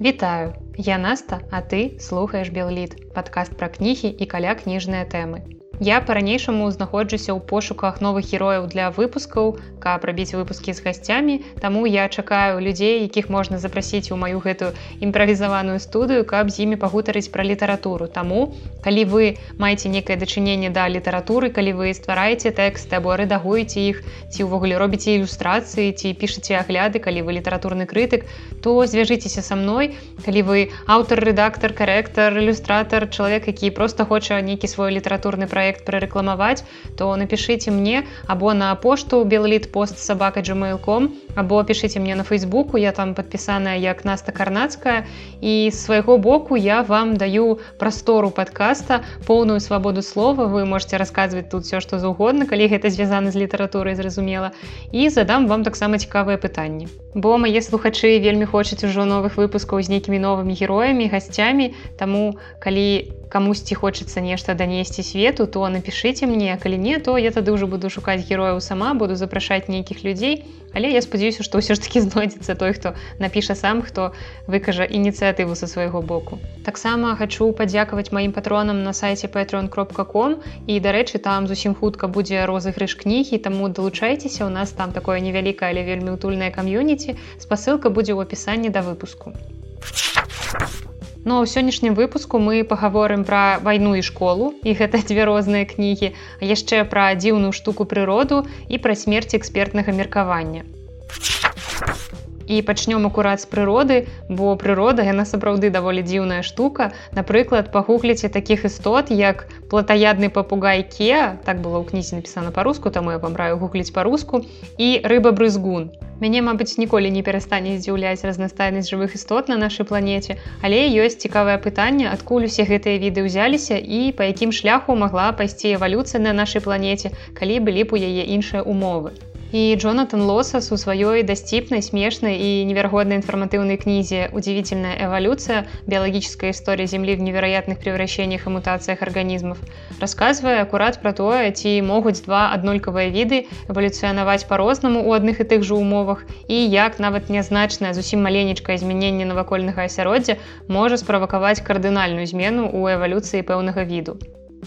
Вітаю, я Наста, а ты слухаеш Белліт, падкаст пра кнігі і каля кніжныя тэмы. Я па-ранейшаму знаходжуся ў пошуках новых герояў для выпускаў, каб рабіць выпускі з гасцямі. Таму я чакаю людзей, якіх можна запрасіць у маю гэтую імправізаваную студыю, каб з імі пагутарыць пра літаратуру. Таму калі вы маеце некае дачыненне да літаратуры, калі вы ствараеце тэксты або рэдагуеце іх, ці ўвогуле робіце ілюстрацыі, ці пішаце агляды, калі вы літаратурны крытык, то звяжыцеся са мной, калі вы аўтар, рэдактор, карэктар, ілюстратор, чалавек, які проста хоча нейкі свой літаратурны праект проект прарэкламаваць то напишите мне або на пошту беллит пост собака gmail.com або пишите мне на фейсбуку я там подпісаная як наста карнацкая. І свайго боку я вам даю прастору подкаста поўную свабоду слова. Вы можете расказваць тут все что заўгодна калі гэта звязана з літаратурай зразумела і задам вам таксама цікавыя пытанні бо мае слухачы вельмі хочуць ужо новых выпускаў з нейкімі новымі героямі гасцямі. Таму калі камусьці хочацца нешта данесці свету то напишите мне. Калі не то я тады ўжо буду шукаць герояў сама буду запрашаць нейкіх людзей. Але я спадзяюся што ўсё ж таки знойдзецца той хто напіша сам хто выкажа ініцыятыву са свайго боку. Таксама хочу падзякаваць маім патронам на сайте patreon кропка.com і дарэчы там зусім хутка будзе розыгрыш кнігі таму далучайцеся. У нас там такое невялікае але вельмі утульная кам'юніці. Спасылка будзе ў апісанні да выпуску. а Ну ў сённяшнім выпуску мы пагаворым пра вайну і школу і гэта дзве розныя кнігі, а яшчэ пра дзіўную штуку прыроду і пра смерць экспертнага меркавання. І пачнём акурат з прыроды, бо прырода яна сапраўды даволі дзіўная штука. Напрыклад, пагугліце такіх істот, як платаядны папугай Кеа, так было ў кнізе напісана па-руску, таму я памраю гугліць па-руску і рыба брызгун. Мяне, мабыць, ніколі не перастане здзіўляць разнастайнасць жывых істот на нашай планеце, але ёсць цікавае пытанне, адкуль усе гэтыя віды ўзяліся і па якім шляху магла пайсці эвалюцыя на нашай планеце, калі былі б у яе іншыя умовы. І Джонатан Лосас у сваёй дасціпнай смешнай і неверагоднай інфарматыўнай кнізе удзівительная эвалюцыя біялагічская історія землі в невероятных превращениях і мутацыях арганізмов расказвае акурат пра тое ці могуць два аднолькавыя віды эвалюцыянаваць по-рознаму у адных і тых жа умовах і як нават нязначная зусім маленечкае змяненне навакольнага асяроддзя можа справакаваць кардынальную змену ў эвалюцыі пэўнага віду.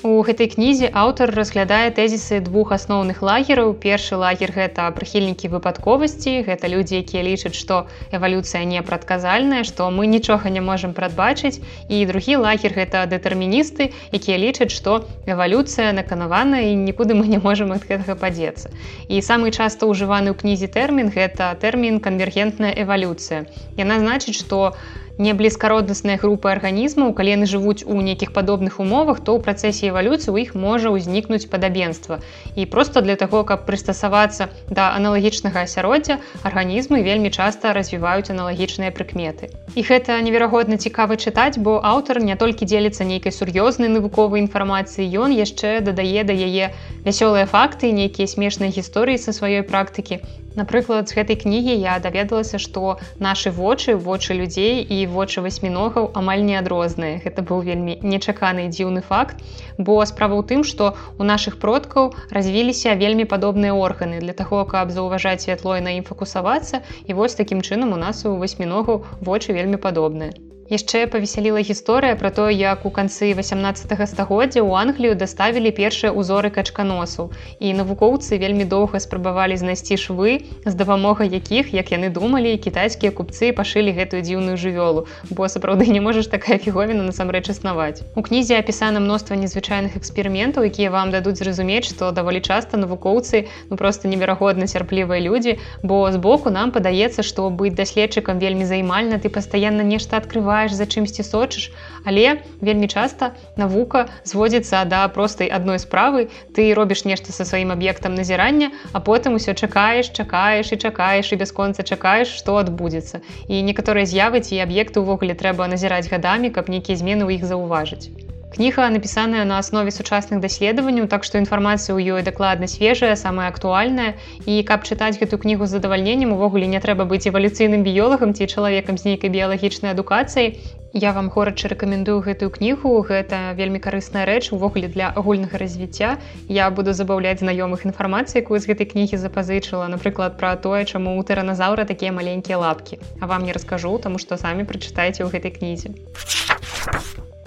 У гэтай кнізе аўтар разглядае тэзісы двух асноўных лагераў. Першы лагер гэта прыхільнікі выпадковасці. Гэта людзі, якія лічаць, што эвалюцыя не прадказальная, што мы нічога не можам прадбачыць. І другі лагер гэта дэтэрміністы, якія лічаць, што эвалюцыя наканавана і нікуды мы не можам ад гэтага падзецца. І самы часта ўжываны ў кнізе тэрмін гэта тэрмін канвергентная эвалюцыя. Яна значыць, што, не блізкароднасныя групы арганізмаў калі яны жывуць у нейкіх падобных умовах то ў працэсе эвалюцыі у іх можа ўзнікнуць падабенства. І просто для таго каб прыстасавацца да аналагічнага асяроддзя арганізмы вельмі часта развіваюць аналагічныя прыкметы. І гэта неверагодна цікава чытаць бо аўтар не толькі дзеліцца нейкай сур'ёзнай навуковай інфармацыі ён яшчэ дадае да яе вясёлыя факты нейкія смешныя гісторыі са сваёй практыкі Напрыклад, з гэтай кнігі я даведалася, што нашы вочы, вочы людзей і вочы васьміногаў амаль не адрозныя. Гэта быў вельмі нечаканы дзіўны факт. Бо справа ў тым, што у нашых продкаў развіліся вельмі падобныя органы для таго, каб заўважаць святло і на ім фокусавацца. І вось такім чынам у нас у васьміногаў вочы вельмі падобныя яшчэ павесяліла гісторыя пра то як у канцы 18 стагоддзя ў англію даставілі першыя ўзоры качканосу. І навукоўцы вельмі доўга спрабавалі знайсці швы з дапамогай якіх як яны думалі кітайскія купцы пашылі гэтую дзіўную жывёлу. Бо сапраўды не можаш такая фіговіна насамрэч існаваць. У кнізе апісана мноства незвычайных эксперыментаў якія вам дадуць зразумець што даволі часта навукоўцы ну просто неверагодна цярплівыя людзі. Бо збоку нам падаецца што быць даследчыкам вельмі займальна ты пастаянна нешта открываешь адчуваеш за чымсьці сочыш але вельмі часта навука зводзіцца да простай адной справы. Ты робіш нешта са сваім аб'ектам назірання а потым усё чакаеш чакаеш і чакаеш і бясконца чакаеш што адбудзецца. І некаторыя з'явы ці аб'екты ўвогуле трэба назіраць гадамі каб нейкія змены ў іх заўважыць кніга напісаная на аснове сучасных даследаванняў так што інфармацыя ў ёй дакладна свежая самая актуальная. І каб чытаць гэту кнігу з задавальненнем увогуле не трэба быць эвалюцыйным біёлагам ці чалавекам з нейкай біялагічнай адукацыяй. Я вам горача рэкамендую гэтую кнігу. Гэта вельмі карысная рэч увогуле для агульнага развіцця. Я буду забаўляць знаёмых інфармацыі якую з гэтай кнігі запазычыла напрыклад пра тое чаму у тэраназаўра такія маленькія лапкі. А вам не раскажу таму што самі прачытаеце ў гэтай кнізе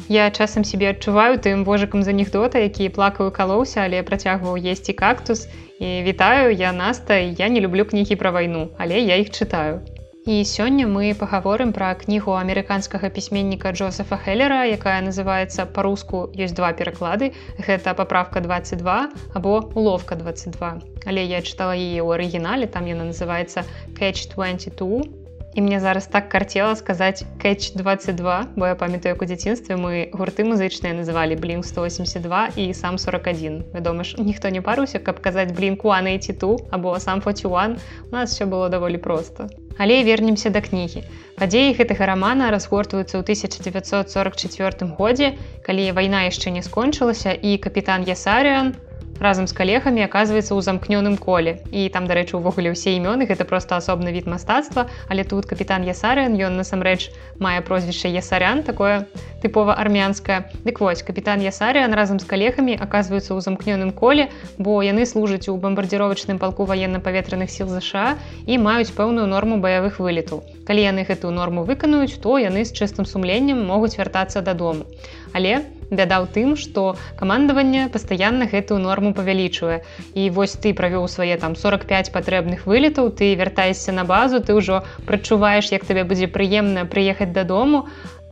Я часам сябе адчуваю тым божыкам з анекдота які плакаў калоўся але працягваў есці кактус і вітаю я наста я не люблю кнігі пра вайну але я іх чытаю І сёння мы пагаворым пра кнігу амерыканскага пісьменніка Джозефа Хеллера, якая называецца па-руску ёсць два пераклады. Гэта паправка 22 або уловка 22. Але я чытала яе ў арыгінале, там яна называецца Catch 22. І мне зараз так карцела сказаць Catch 22, бо я памятаю, як у дзяцінстве мы гурты музычныя называлі блін 182 і сам 41. Вядома ж, ніхто не паруся, каб казаць блінку Анэйці2 або сам 41. У нас все было даволі проста. Але вернемся да кнігі. Падзеі гэтага рамана разгортваюцца ў 1944 годзе, калі вайна яшчэ не скончылася і капітан Ясарыан, разам з калегамі аказваецца ў замкнёным коле. І там дарэчы увогуле ўсе імёны гэта просто асобны від мастацтва але тут капітан ясарыан ён насамрэч мае прозвішча ясарян такое тыпова армянская дык вось капітан ясарыан разам з калегамі аказваюцца ў замкнёным коле бо яны служаць у бамбардзіровачным палку военно-паветраных сіл ЗША і маюць пэўную норму баявых вылетаў. Калі яны гэтую норму выканаюць то яны з чыстым сумленнем могуць вяртацца дадому але бяда ў тым што камандаванне пастаянна гэтую норму павялічвае. І вось ты правёў свае там 45 патрэбных вылетаў ты вяртаешся на базу ты ўжо прачуваеш як табе будзе прыемна прыехаць дадому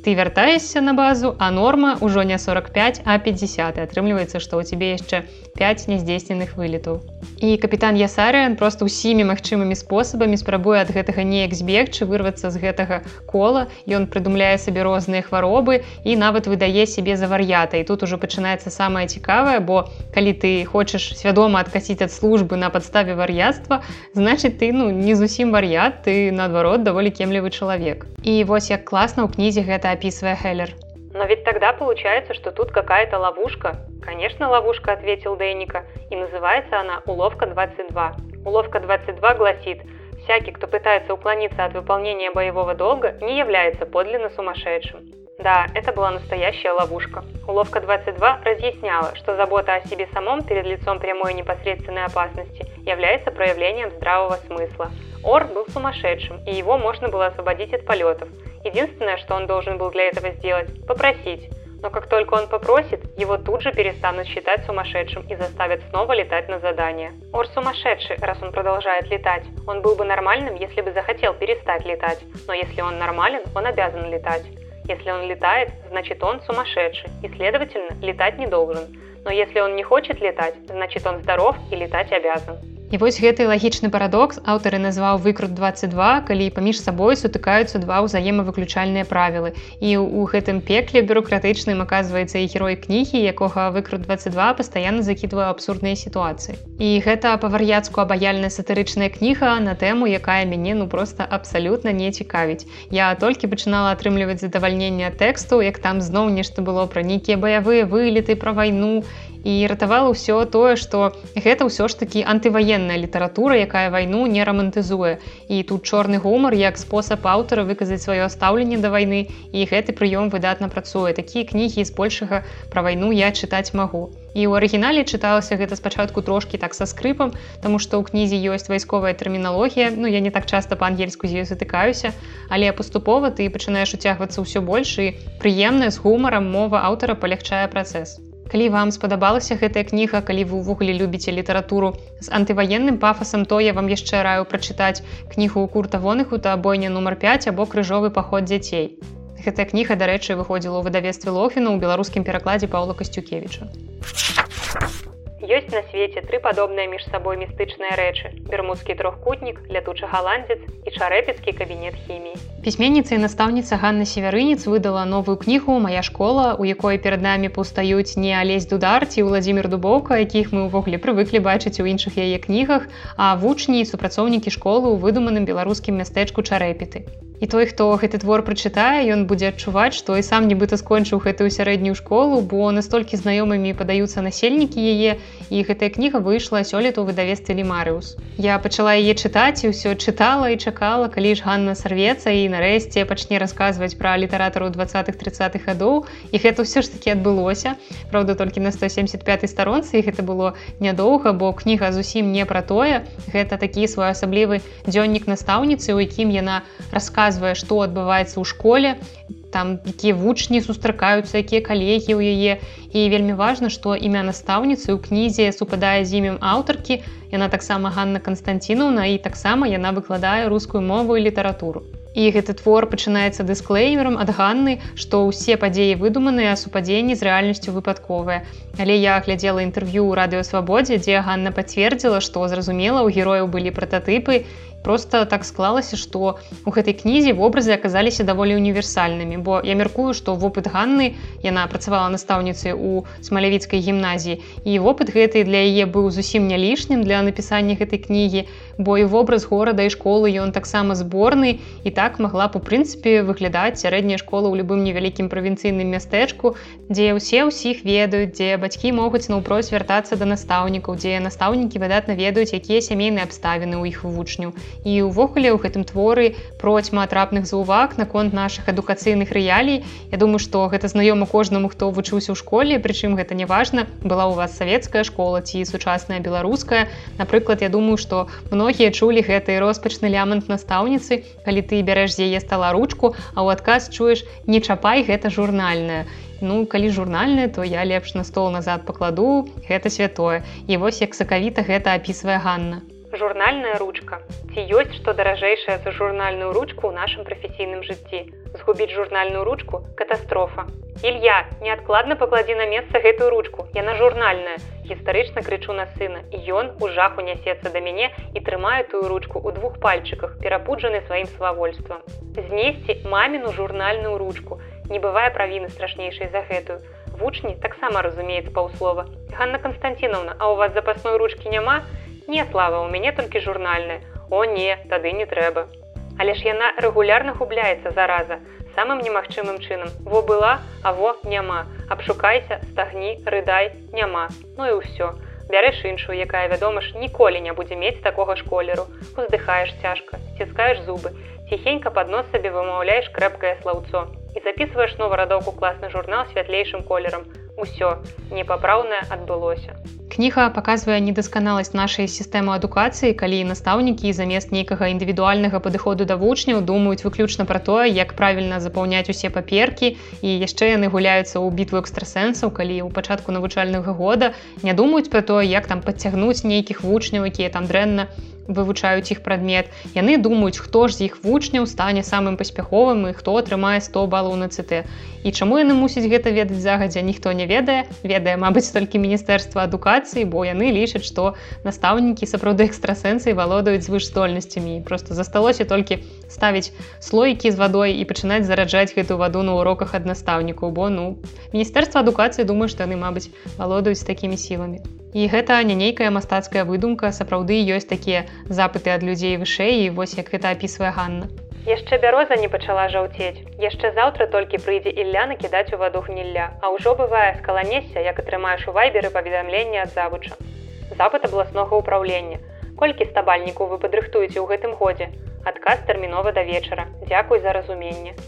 ты вяртаешся на базу а норма ўжо не 45 а 50 атрымліваецца што ў цябе яшчэ 5 няздзейсненых вылетаў і капітан ясарыан просто ўсімі магчымымі спосабамі спрабуе ад гэтага неяк збегчы вырвацца з гэтага кола. Ён прыдумляе сабе розныя хваробы і нават выдае сябе за вар'ята. І тут ужо пачынаецца самае цікавае бо калі ты хочаш свядома адкасіць ад службы на падставе вар'яцтва значыць ты ну не зусім вар'ят ты наадварот даволі кемлівы чалавек. І вось як класна ў кнізе гэта описывая Хеллер. Но ведь тогда получается, что тут какая-то ловушка. Конечно, ловушка, ответил Дейника. И называется она «Уловка 22». Уловка 22 гласит, всякий, кто пытается уклониться от выполнения боевого долга, не является подлинно сумасшедшим. Да, это была настоящая ловушка. Уловка 22 разъясняла, что забота о себе самом перед лицом прямой и непосредственной опасности является проявлением здравого смысла. Ор был сумасшедшим, и его можно было освободить от полетов. Единственное, что он должен был для этого сделать – попросить. Но как только он попросит, его тут же перестанут считать сумасшедшим и заставят снова летать на задание. Ор сумасшедший, раз он продолжает летать. Он был бы нормальным, если бы захотел перестать летать. Но если он нормален, он обязан летать. Если он летает, значит он сумасшедший и, следовательно, летать не должен. Но если он не хочет летать, значит он здоров и летать обязан. І вось гэты лагічны парадокс аўтары назваў выкрут 22, калі паміж сабой сутыкаюцца два ўзаемавыключальныя правілы. І ў гэтым пекле бюрократычным аказваецца і герой кнігі, якога выкрут 22 пастаянна закідвае абсурдныя сітуацыі. І гэта па-вар'яцку абаяльная сатырычная кніга на тэму, якая мяне ну проста абсалютна не цікавіць. Я толькі пачынала атрымліваць задавальнення тэксту, як там зноў нешта было пра нейкія баявыя вылеты пра вайну і ратавала ўсё тое што гэта ўсё ж такі антываенная літаратура якая вайну не рамантызуе. І тут чорны гумар як спосаб аўтара выказаць сваё стаўленне да вайны і гэты прыём выдатна працуе. Такія кнігі збольшага пра вайну я чытаць магу. І ў арыгінале чыталася гэта спачатку трошкі так са скрыпам тому што ў кнізе ёсць вайсковая тэрміналогія. Ну я не так часта па-ангельску з ёй затыкаюся але паступова ты пачынаеш уцягвацца ўсё больш і прыемная з гумарам мова аўтара палягчае працэс калі вам спадабалася гэтая кніга калі вы ўвогуле любіце літаратуру з антываенным пафасам то я вам яшчэ раю прачытаць кнігу курта вонаху та бойня нумар 5 або крыжовы паход дзяцей. Гэтая кніга дарэчы выходзіла ў выдавестве лофіну ў беларускім перакладзе паўла касцюкевіча Ёсць на свеце тры падобныя між сабой містычныя рэчы бермудскі трохкутнік лятучы галандзец і чарэпецкі кабінет хіміі пісьменніца і настаўніца Ганна северынец выдала новую кнігу моя школа у якой перад намі паўстаюць не алесь дудар ці владимир дубоўка якіх мы ўвогуле прывыклі бачыць у іншых яе кнігах а вучні і супрацоўнікі школы ў выдуманым беларускім мястэчку чарэпіты і той хто гэты твор прачытае ён будзе адчуваць што і сам нібыта скончыў гэтую сярэднюю школу бо настолькі знаёмымі падаюцца насельнікі яе і гэтая кніга выйшла сёлета ў выдавестве лімарыус я пачала яе чытаць і ўсё чытала і чакала калі ж Ганна сарвецца і нарэшце пачне расказваць пра літаратару 20-х 30-х гадоў. І гэта ўсё ж таки адбылося. Праўда толькі на 175 старонцы і гэта было нядоўга бо кніга зусім не пра тое. Гэта такі своеасаблівы дзённік настаўніцы у якім яна расказвае што адбываецца ў школе. Там якія вучні сустракаюцца якія калегі ў яе. І вельмі важна што імя настаўніцы ў кнізе супадае з імем аўтаркі. Яна таксама Ганна Канстанціновна і таксама яна выкладае рускую мову і літаратуру і гэты твор пачынаецца дысклеймером ад ганны што ўсе падзеі выдуманыя супадзенні з рэальнасцю выпадковыя. Але я глядзела інтэрв'ю ў радыёвабодзе дзе Ганна пацвердзіла што зразумела у герояў былі прататыпы просто так склалася что у гэтай кнізе вобразы аказаліся даволі універсальнымі бо я мяркую что вопыт ганны яна працавала настаўніцай у смалявіцкай гімназіі і вопыт гэты для яе быў зусім не лішнім для напісання гэтай кнігі бо і вобраз горада і школы ён таксама зборны і так магла б у прынцыпе выглядаць сярэдняя школа ў любым невялікім правінцыйным мястэчку дзе ўсе ўсіх ведаюць дзе бацькі могуць наўпроць вяртацца да настаўнікаў дзе настаўнікі выдатна ведаюць якія сямейныя абставіны ў іх вучню і ўвогуле ў гэтым творы процьма атрапных заўваг наконт наших адукацыйных рэалій. Я думаю што гэта знаёма кожнаму хто вучыўся ў школе прычым гэта не важна была у вас савецкая школа ці сучасная беларуская. Напрыклад я думаю што многія чулі гэты роспачны лямант настаўніцы калі ты бярэш з яе стала ручку а ў адказ чуеш не чапай гэта журнальная Ну, калі журнальная то я лепш на стол назад пакладу гэта святое і вось як сакавіта гэта апісвае Ганна журнальная ручка. Ці ёсць што даражэйшая за журнальную ручку ў нашым прафесійным жыцці? Згубіць журнальную ручку катастрофа. Ілья неадкладна пакладзі на месца гэтую ручку яна журнальная. Гістарычна крычу на сына і ён у жаху нясецца да мяне і трымае тую ручку ў двух пальчыках перапуджаны сваім свавольствам. Знесці маміну журнальную ручку не бывае правіны страшнейшай за гэтую. Вучні таксама разумеецца паўслова. Ганна Константиновна а у вас запасной ручки няма Не слава у мяне толькі журнальны. О не, тады не трэба. Але ж яна рэгулярна губляецца зараза самым немагчымым чынам. Во была, а во няма. Абшукайся, стагні, рыдай, няма. Ну і ўсё. Бярэш іншую, якая вядома ж ніколі не будзе мець такога ж колеру. Уздыхаеш цяжка, сціскаеш зубы. Ціхенька пад нос сабе вымаўляеш крэпкае слаўцо і записываеш новорадоўку класны журнал святлейшым колерам. Усё непапраўнае адбылося. Кніга паказвае недасканаласць нашай сістэмы адукацыі, калі настаўнікі замест нейкага індывідуальнага падыходу да вучняў думаюць выключна пра тое, як правільна запаўняць усе паперкі і яшчэ яны гуляюцца ў бітву экстрасэнсаў, калі ў пачатку навучальнага года не думаюць пра тое, як там падцягнуць нейкіх вучняў, якія там дрэнна вывучаюць іх прадмет. Яны думаюць, хто ж з іх вучняў стане самым паспяховым і хто атрымае 100 балаў на ЦТ. І чаму яны мусяць гэта ведаць загадзя, ніхто не ведае, ведае, мабыць, толькі міністэрства адукацыі, бо яны лічаць, што настаўнікі сапраўды экстрасэнсай валодаюць звышздольнасцямі. просто засталося толькі ставіць слоікі з вадой і пачынаць зараджаць гэту ваду на уроках ад настаўнікаў, бо ну міністэрства адукацыі думаю, што яны, мабыць, валодаюць такімі сіламі. І гэта не нейкая мастацкая выдумка, сапраўды ёсць такія запыты ад людзей вышэй і вось як гэта апісвае Ганна. Яшчэ бяроза не пачала жаўцець. Яшчэ заўтра толькі прыйдзе Ілля накідаць у ваду гнілля, А ўжо бывае скаланесся, як атрымаеш у вайберы паведамлення ад завуча. Запыт абласнога ўпраўлення. Колькі стабальнікаў вы падрыхтуеце ў гэтым годзе. Адказ тэрмінова да вечара. Дзякуй за разуменне.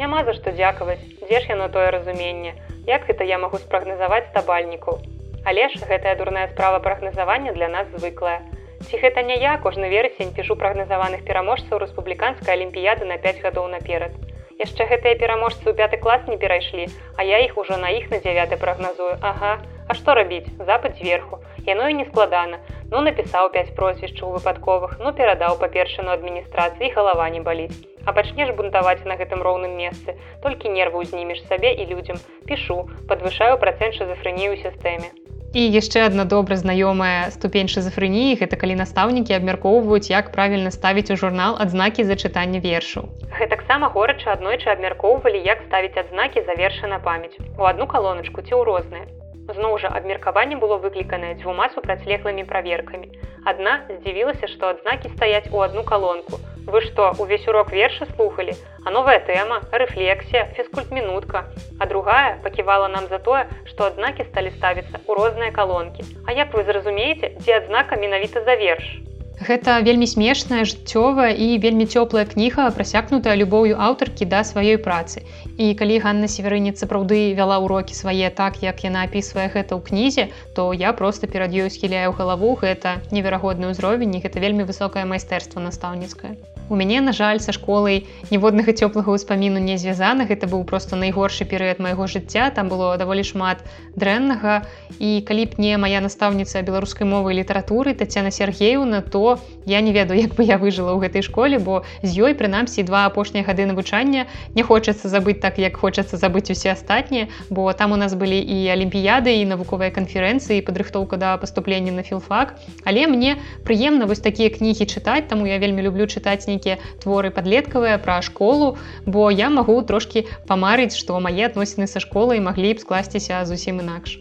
Няма за што дзякаваць, дзе ж яно тое разуменне. Як гэта я магу спрагназаваць стабальнікаў. Але ж гэтая дурная справа прагназавання для нас звыклая. Ці гэта не я кожны верасень пішу прагназаваных пераможцаў рэспубліканскай алімпіяды на 5 гадоў наперад. Яшчэ гэтыя пераможцы ў пяты клас не перайшлі, а я іх ужо на іх на 9 прагназую. Ага, А што рабіць? Запад зверху. Яно і не складана. Ну напісаў 5 прозвішчаў выпадковых, ну перадаў па-першану адміністрацыі галава не баліць. А пачнеш бунтаваць на гэтым роўным месцы, толькі нервы ўзнімеш сабе і людзям. Пішу, падвышаю працэнт шизофрэнію ў сістэме. І яшчэ адна добра знаёмая ступень шизафрэніі гэта калі настаўнікі абмяркоўваюць, як правільна ставіць у журнал адзнакі за чытанне вершаў. Гэтаксама горача аднойчы абмяркоўвалі, як ставіць адзнакі завершы на памяць у адну калоначку ці ў розныя. Зноў жа абмеркаванне было выкліканае дзвюма супрацьлеглымі праверкамі. Адна здзівілася, што адзнакі стаяць у адну калонку. Вы што, увесь урок верша слухалі, а новая тэма, рэфлексія, фізкультмінутка. А другая паківала нам за тое, што адзнакі сталі ставіцца ў розныя калонкі. А як вы зразумееце, дзе адзнака менавіта за верш? Гэта вельмі смешная жыццёвая і вельмі цёплая кніга прасякнутая любоўю аўтаркі да сваёй працы. І калі Ганна северынец сапраўды вяла ўрокі свае так, як яна апісвае гэта ў кнізе, то я просто перад ёй схіляю галаву гэта неверагодны ўзровень і гэта вельмі высокае майстэрства настаўніцкае. У мяне на жаль са школай ніводнага цёплага ўспаміну не звязана гэта быў просто найгоршы перыяд майго жыцця там было даволі шмат дрэннага і калі б не моя настаўніца беларускай мовы літаратуры Тацяна Сергеевна то я не ведаю як бы я выжыла ў гэтай школе бо з ёй прынамсі два апошнія гады навучання. Не хочацца забыць так як хочацца забыць усе астатнія бо там у нас былі і алімпіяды і навуковыя канферэнцыі падрыхтоўка да паступлення на філфак. Але мне прыемна вось такія кнігі чытаць таму я вельмі люблю чытаць нейкія творы падлеткавыя пра школу бо я магу трошки памарыць што мае адносіны са школай маглі б скласціся зусім інакш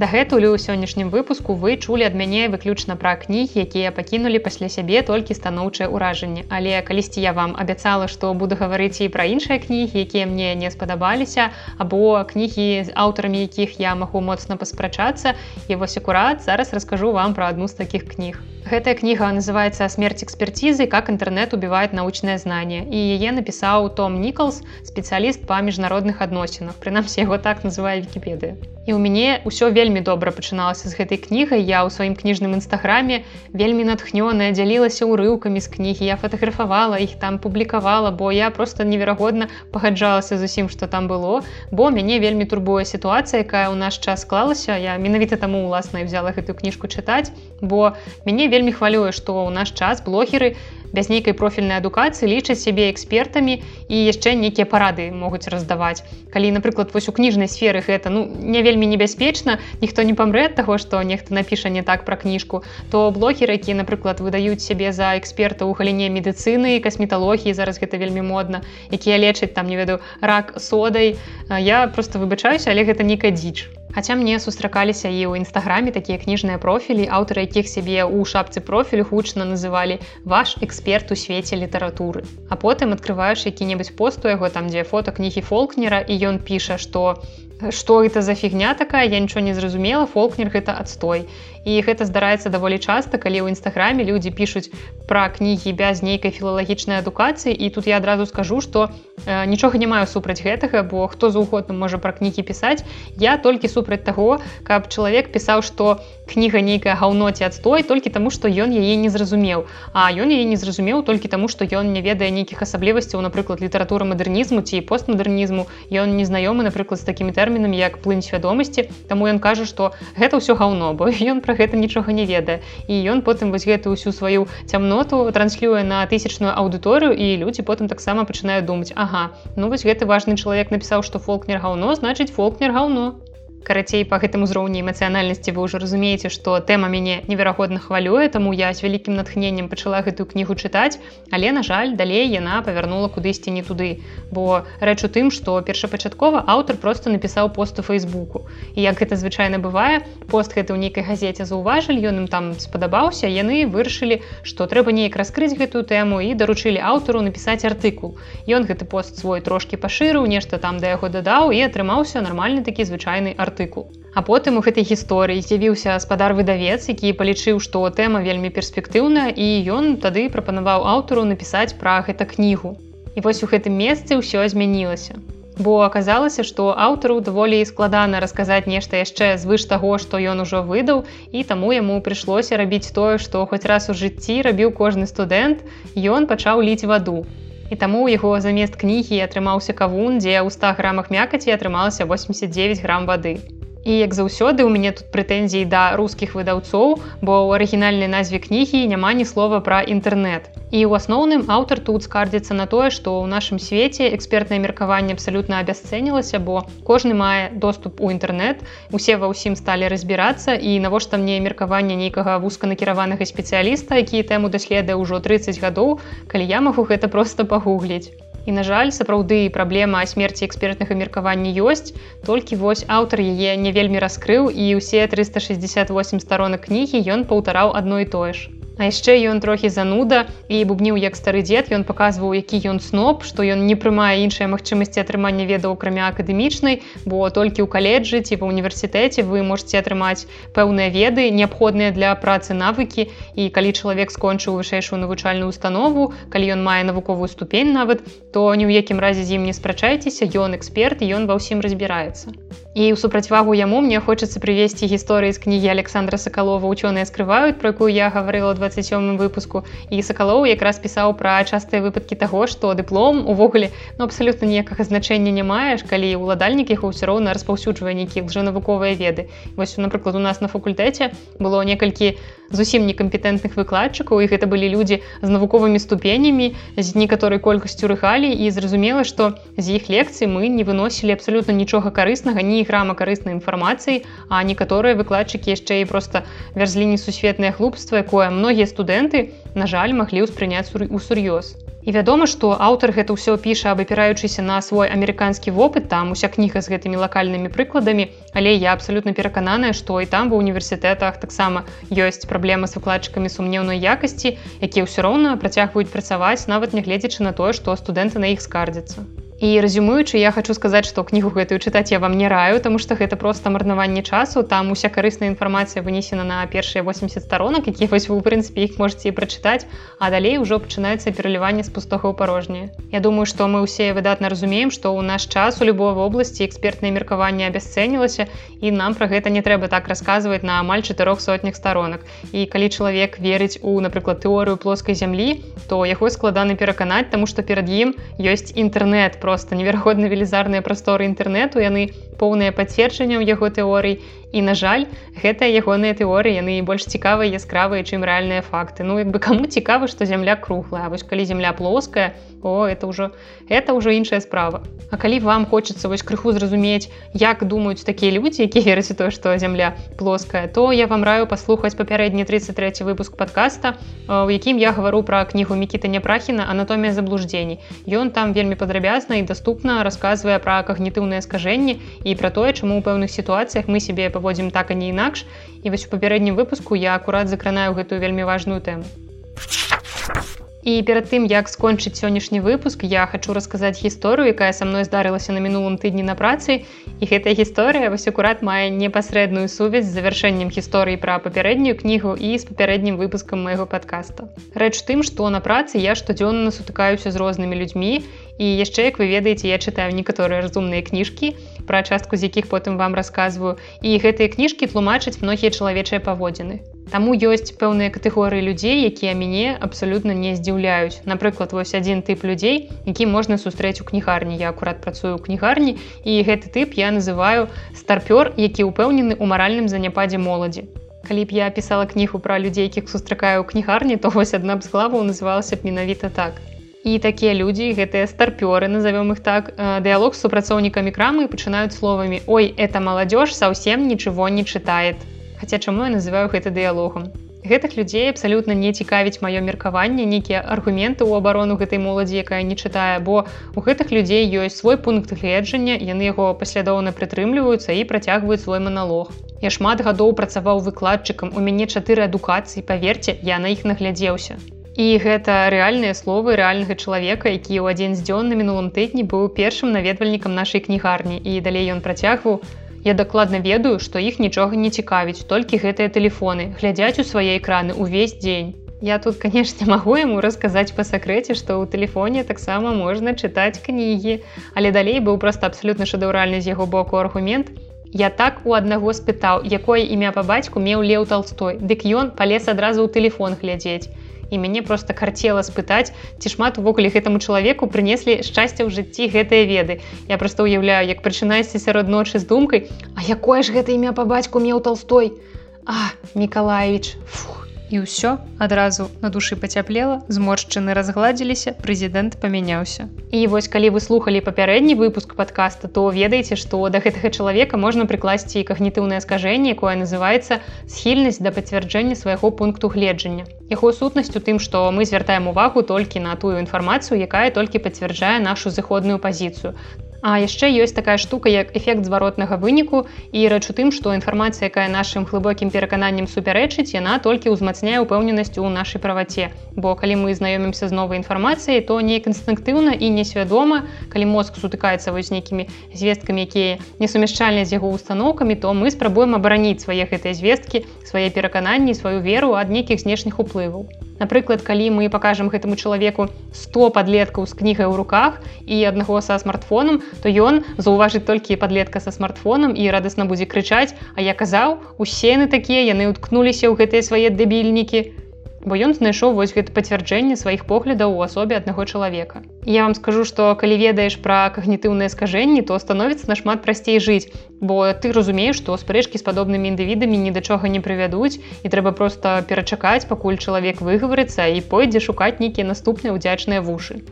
Дагэтуль у сённяшнім выпуску вы чулі ад мяне выключна пра кнігі, якія пакінулі пасля сябе толькі станоўчае ўражанне. Але калісьці я вам абяцала, што буду гаварыць і пра іншыя кнігі, якія мне не спадабаліся, або кнігі з аўтарамі якіх я магу моцна паспрачацца. І вось акурат зараз раскажу вам пра адну з такіх кніг. Гэтая кніга называется смерть экспертизы. Как интернет убивает научное знание і яе напісаў Том Ніколс спецыяліст па міжнародных адносінах прынамсі яго так называе Вкіпедыя і ў мяне ўсё вельмі добра пачыналася з гэтай кнігай я ў сваім кніжным нстаграме вельмі натхнёная дзялілася ўрыўкамі з кнігі я фатаграфавала іх там публікавала бо я просто неверагодна пагаджалася з усім што там было. Бо мяне вельмі турбуе сітуацыя якая ў наш час склалася. Я менавіта таму уласна взяла гэтую кніжку чытаць бо мяне вельмі хвалюе што ў наш час блогеры без нейкай профільнай адукацыі лічаць сябе экспертамі і яшчэ нейкія парады могуць раздаваць. Калі напрыклад вось у кніжнай сферы гэта ну не вельмі небяспечна ніхто не памрэ ад таго што нехта напіша не так пра кніжку то блогеры якія напрыклад выдаюць сябе за эксперта ў галіне медыцыны касметалогіі зараз гэта вельмі модна якія лечаць там не ведаю рак содай я просто выбачаюся але гэта нейкая дзіч Хаця мне сустракаліся і ў нстаграме такія кніжныя профілі, аўтары якіх сябе ў шапцы профілю гучна называлі ваш эксперт у свеце літаратуры. А потым адкрываеш які-небудзь пост у яго там, дзе фото кнігі фолкнера і ён піша, што что это за фігня такая я нічого не зразумела фолкнер гэта адстой. І гэта здараецца даволі часта калі ў нстаграме людзі пішуць пра кнігі без нейкай філалагічнай адукацыі і тут я адразу скажу что э, нічога не маю супраць гэтага бо хто заўгодна можа пра кнігі пісаць. Я толькі супраць таго каб чалавек пісаў што кніга нейкая гаўноці адстой толькі таму што ён яе не зразумеў. А ён яе не зразумеў толькі таму што ён не ведае нейкіх асаблівасцяў напрыклад літаратуры мадэрнізму ці постмадэрнізму. Ён незнаёмы напрыклад з такімі тэрмінамі тэрмінам як плынь свядомасці таму ён кажа што гэта ўсё гаўно бо ён пра гэта нічога не ведае. І ён потым вось гэту ўсю сваю цямноту транслюе на тысячную аўдыторыю і людзі потым таксама пачынаюць думаць Ага ну вось гэты важны чалавек напісаў што фолкнер гаўно значыць фолкнер гаўно карацей по гэтым узроўні эмацыянальнасці вы ўжо разумееце што тэма мяне неверагодна хвалюе таму я з вялікім натхненнем пачала гэтую кнігу чытаць але на жаль далей яна павярнула кудысьці не туды. Бо рэч у тым што першапачаткова аўтар просто напісаў пост у фейсбуку і як гэта звычайна бывае пост гэты ў нейкай газеце заўважылі ён ім там спадабаўся яны вырашылі што трэба неяк раскрыць гэтую тэму і даручылі аўтару напісаць артыкул. Ён гэты пост свой трошки пашырыў нешта там да яго дадаў і атрымаўся нармальны такі звычайны артыкул артыкул. А потым у гэтай гісторыі з'явіўся спадар выдавец, які палічыў, што тэма вельмі перспектыўная і ён тады прапанаваў аўтару напісаць пра гэта кнігу. І вось у гэтым месцы ўсё змянілася. Бо аказалася, што аўтару даволі складана расказаць нешта яшчэ звыш таго, што ён ужо выдаў і таму яму прыйшлося рабіць тое, што хоць раз у жыцці рабіў кожны студэнт, ён пачаў ліць ваду. І таму ў яго замест кнігі атрымаўся кавун, дзе ў 100 грамах мякаці атрымалася 89 грам вады. І як заўсёды у мяне тут прэтэнзіі да рускіх выдаўцоў, бо ў арыгінальнай назве кнігі няма ні слова пра інтэрнэт. І ў асноўным аўтар тут скардзіцца на тое, што ў нашым свеце экспертнае меркаванне абсалютна абясцэнілася, бо кожны мае доступ у інтэрнэт. Усе ва ўсім сталі разбірацца і навошта мне меркаванне нейкага вузканакіраванага спецыяліста, які тэму даследуе ўжо 30 гадоў, калі я магу гэта проста пагугліць. І на жаль, сапраўды праблема смерці экспертнага меркавання ёсць. Толькі вось аўтар яе не вельмі раскрыў і ўсе 368 старонак кнігі ён паўтараў адно і тое ж. А яшчэ ён трохі зануда і бубніў як стары дзед. Ён паказваў які ён сноп што ён не прымае іншыя магчымасці атрымання ведаў акрамя акадэмічнай бо толькі ў каледжы ці ва універсітэце вы можете атрымаць пэўныя веды неабходныя для працы навыкі. І калі чалавек скончыў вышэйшую навучальную установу калі ён мае навуковую ступень нават то ні ў якім разе з ім не спрачайцеся ён эксперт і ён ва ўсім разбіраецца. І ў супрацьвагу яму мне хочацца прывесці гісторыі з кнігі александра сакалова учёныя скрываюць про якую я гаварыла 27 выпуску. І сакалоў якраз пісаў пра частыя выпадкі таго што дыплом увогуле ну, абсалютна ніякага значэння не маеш калі ўладальнік яго ўсё роўна распаўсюджвае нейкіх жа навуковыя веды. Вось напрыклад у нас на факультэце было некалькі зусім некампетэнтных выкладчыкаў і гэта былі людзі з навуковымі ступенямі з некаторай колькасцю рыгалі і зразумела што з іх лекцый мы не выносілі абсалютна нічога карыснага ні грама карыснай інфармацыі а некаторыя выкладчыкі яшчэ і проста вярзлі несусветнае хлупства якое многія студэнты на жаль маглі ўспрыняць усур'ёз І вядома, што аўтар гэта ўсё піша, абапіраючыся на свой амерыканскі вопыт, там уся кніга з гэтымі лакальнымі прыкладамі, Але я абсалютна перакананая, што і там ва універсітэтах таксама ёсць праблема з выкладчыкамі сумнеўнай якасці, якія ўсё роўна працягваюць працаваць, нават нягледзячы на тое, што студэнты на іх скардзяцца. І разюмуючы я хочу сказаць што кнігу гэтую чытаць я вам не раю тому что гэта просто марнаванне часу. Там уся карысная інфармацыя вынесена на першыя 80 сторонок які вось вы у прынцыпе іх можете прачытаць а далей ужо пачынаецца пераліванне з пустога ў парожняе. Я думаю што мы ўсе выдатна разумеем што ў наш час у любой вобласці экспертнае меркаванне абясцэнілася і нам пра гэта не трэба так расказваць на амаль чатырох сотнях сторонок і калі чалавек верыць у напрыклад тэорыю плоскай зямлі то яго складана пераканаць тому что перад ім ёсць інтэрнет про просто неверагодна велізарныя прасторы інтэрнэту яны поўныя пацверджанням яго тэорый. І на жаль гэтыя ягоныя тэорыі яны больш цікавыя яскравыя чым рэальныя факты. Ну як бы каму цікава што зямля круглая? Вось калі земля плоская о это ўжо это ўжо іншая справа. А калі вам хочацца вось крыху зразумець як думаюць такія людзі якія верыць то што зямля плоская то я вам раю паслухаць папярэдні 33 выпуск подкаста у якім я гавару пра кнігу мікіта няпрахіна анатомія заблуждзений ён там вельмі падрабязна і доступна расказвае пра кагнітыўнае скажэнне і пра тое чаму ў пэўных сітуацыях мы себе паводзім так а не інакш. І вось у папярэднім выпуску я акурат закранаю гэтую вельмі важную тэму І перад тым як скончыць сённяшні выпуск я хочу расказаць гісторыю якая са мной здарылася на мінулым тыдні на працы. І гэтая гісторыя вось акурат мае непасрэдную сувязь з завяршэннем гісторыі пра папярэднюю кнігу і з папярэднім выпускам майго подкаста рэч тым што на працы я штодзённа сутыкаюся з рознымі людзьмі. І яшчэ як вы ведаеце я чытаю некаторыя разумныя кніжкі пра частку з якіх потым вам расказваю. І гэтыя кніжкі тлумачаць многія чалавечыя паводзіны Таму ёсць пэўныя катэгорыі людзей, якія мяне абсалютна не здзіўляюць. Напрыклад, вось адзін тып людзей, які можна сустрэць у кнігарні. Я акурат працую ў кнігарні і гэты тып я называю старпёр, які ўпэўнены ў маральным заняпадзе моладзі. Калі б я пісала кнігу пра людзей, якіх сустракаю ў кнігарні, то вось адна б з главаў называлася б менавіта так. І такія людзі, гэтыя старпёры, назовём іх так, дыялог з супрацоўнікамі крамы пачынаюць словамі: « Ой, это маладзёж саўсем нічого не чытает. Хаця чаму я называю гэта дыялогам. Гэтых людзей абсалютна не цікавіць маё меркаванне, нейкія аргументы ў абарону гэтай моладзі, якая не чытае, бо у гэтых людзей ёсць свой пункт гледжання, яны яго паслядоўна прытрымліваюцца і працягваюць свой маналог. Я шмат гадоў працаваў выкладчыкам, у мяне чатыры адукацыі, паверце, я на іх наглядзеўся. І гэта рэальныя словы рэальнага чалавека, які ў адзін з дзён на мінулым тыдні быў першым наведвальнікам нашай кнігарні і далей ён працягваў, Я дакладна ведаю, што іх нічога не цікавіць, толькі гэтыя тэлефоны, глядзяць у свае экраны ўвесь дзень. Я тут, канешне, магу яму расказаць па сакрэце, што ў тэлефоне таксама можна чытаць кнігі, але далей быў проста абсалютна шэдэўральны з яго боку аргумент. Я так у аднаго спытаў, якое імя па бацьку меў леў талстой, Дык ён палез адразу ў тэлефон глядзець. І мяне просто карцела спытаць ці шмат увогуле гэтаму чалавеку прынеслі шчасце ў жыцці гэтыя веды. Я просто уяўляю як прачынаешся сярод ночы з думкай А якое ж гэта імя па бацьку меў толстой? А мікалаевич фух і ўсё адразу на душы пацяплела зморшчыны разгладзіліся прэзідэнт памяняўся. І вось калі вы слухали папярэдні выпуск подкаста то ведаеце што да гэтага чалавека можна прыкласці когнітыўнае скажэнне якое называется схільнасць да пацвярджэння свайго пункту гледжання. Яго сутнасць у тым што мы звяртаем увагу толькі на тую інфармацыю якая толькі пацвярджае нашу зыходную пазіцыю А яшчэ ёсць такая штука як эфект зваротнага выніку і рэч у тым, што інфармацыя, якая нашым глыбокім перакананнем супярэчыць, яна толькі ўзмацняе ўпэўненасць у нашай праваце. Бо калі мы знаёмімся з новай інфармацыяй, то неяк інстынктыўна і несвядома, калі мозг сутыкаецца вось нейкімі звесткамі, якія не сумяшчальныя з яго установкамі, то мы спрабуем абараніць свае гэтыя звесткі, свае перакананні, сваю веру ад нейкіх знешніх уплываў. Напрыклад, калі мы пакажам гэтаму чалавеку 100 падлеткаў з кнігай у руках і аднаго са смартфонам, то ён заўважыць толькі падлетка са смартфонам і радасна будзе крычаць, А я казаў, усе яны такія яны ўткнуліся ў гэтыя свае дэбільнікі бо ён знайшоў вось гэта пацвярджэнне сваіх поглядаў у асобе аднаго чалавека. Я вам скажу, што калі ведаеш пра кагнітыўныя скажэнні, то становіцца нашмат прасцей жыць, бо ты разумееш, што спрэчкі з падобнымі індывідамі ні да чога не прывядуць і трэба проста перачакаць, пакуль чалавек выгаварыцца і пойдзе шукаць нейкія наступныя ўдзячныя вушы.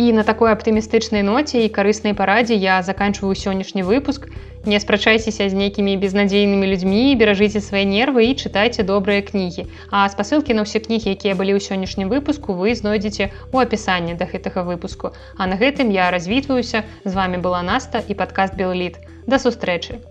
І на такой аптымістычнай ноце і карыснай парадзе я заканчваю сённяшні выпуск, Не спрачайцеся з нейкімі безнадзейнымі людзьмі, беражыце свае нервы і чытайце добрыя кнігі. А спасылкі на ўсе кнігі, якія былі ў сённяшнім выпуску, вы знойдзеце ў апісанні да гэтага выпуску. А на гэтым я развітваюся, з вами была Наста і падкаст Белліт. Да сустрэчы!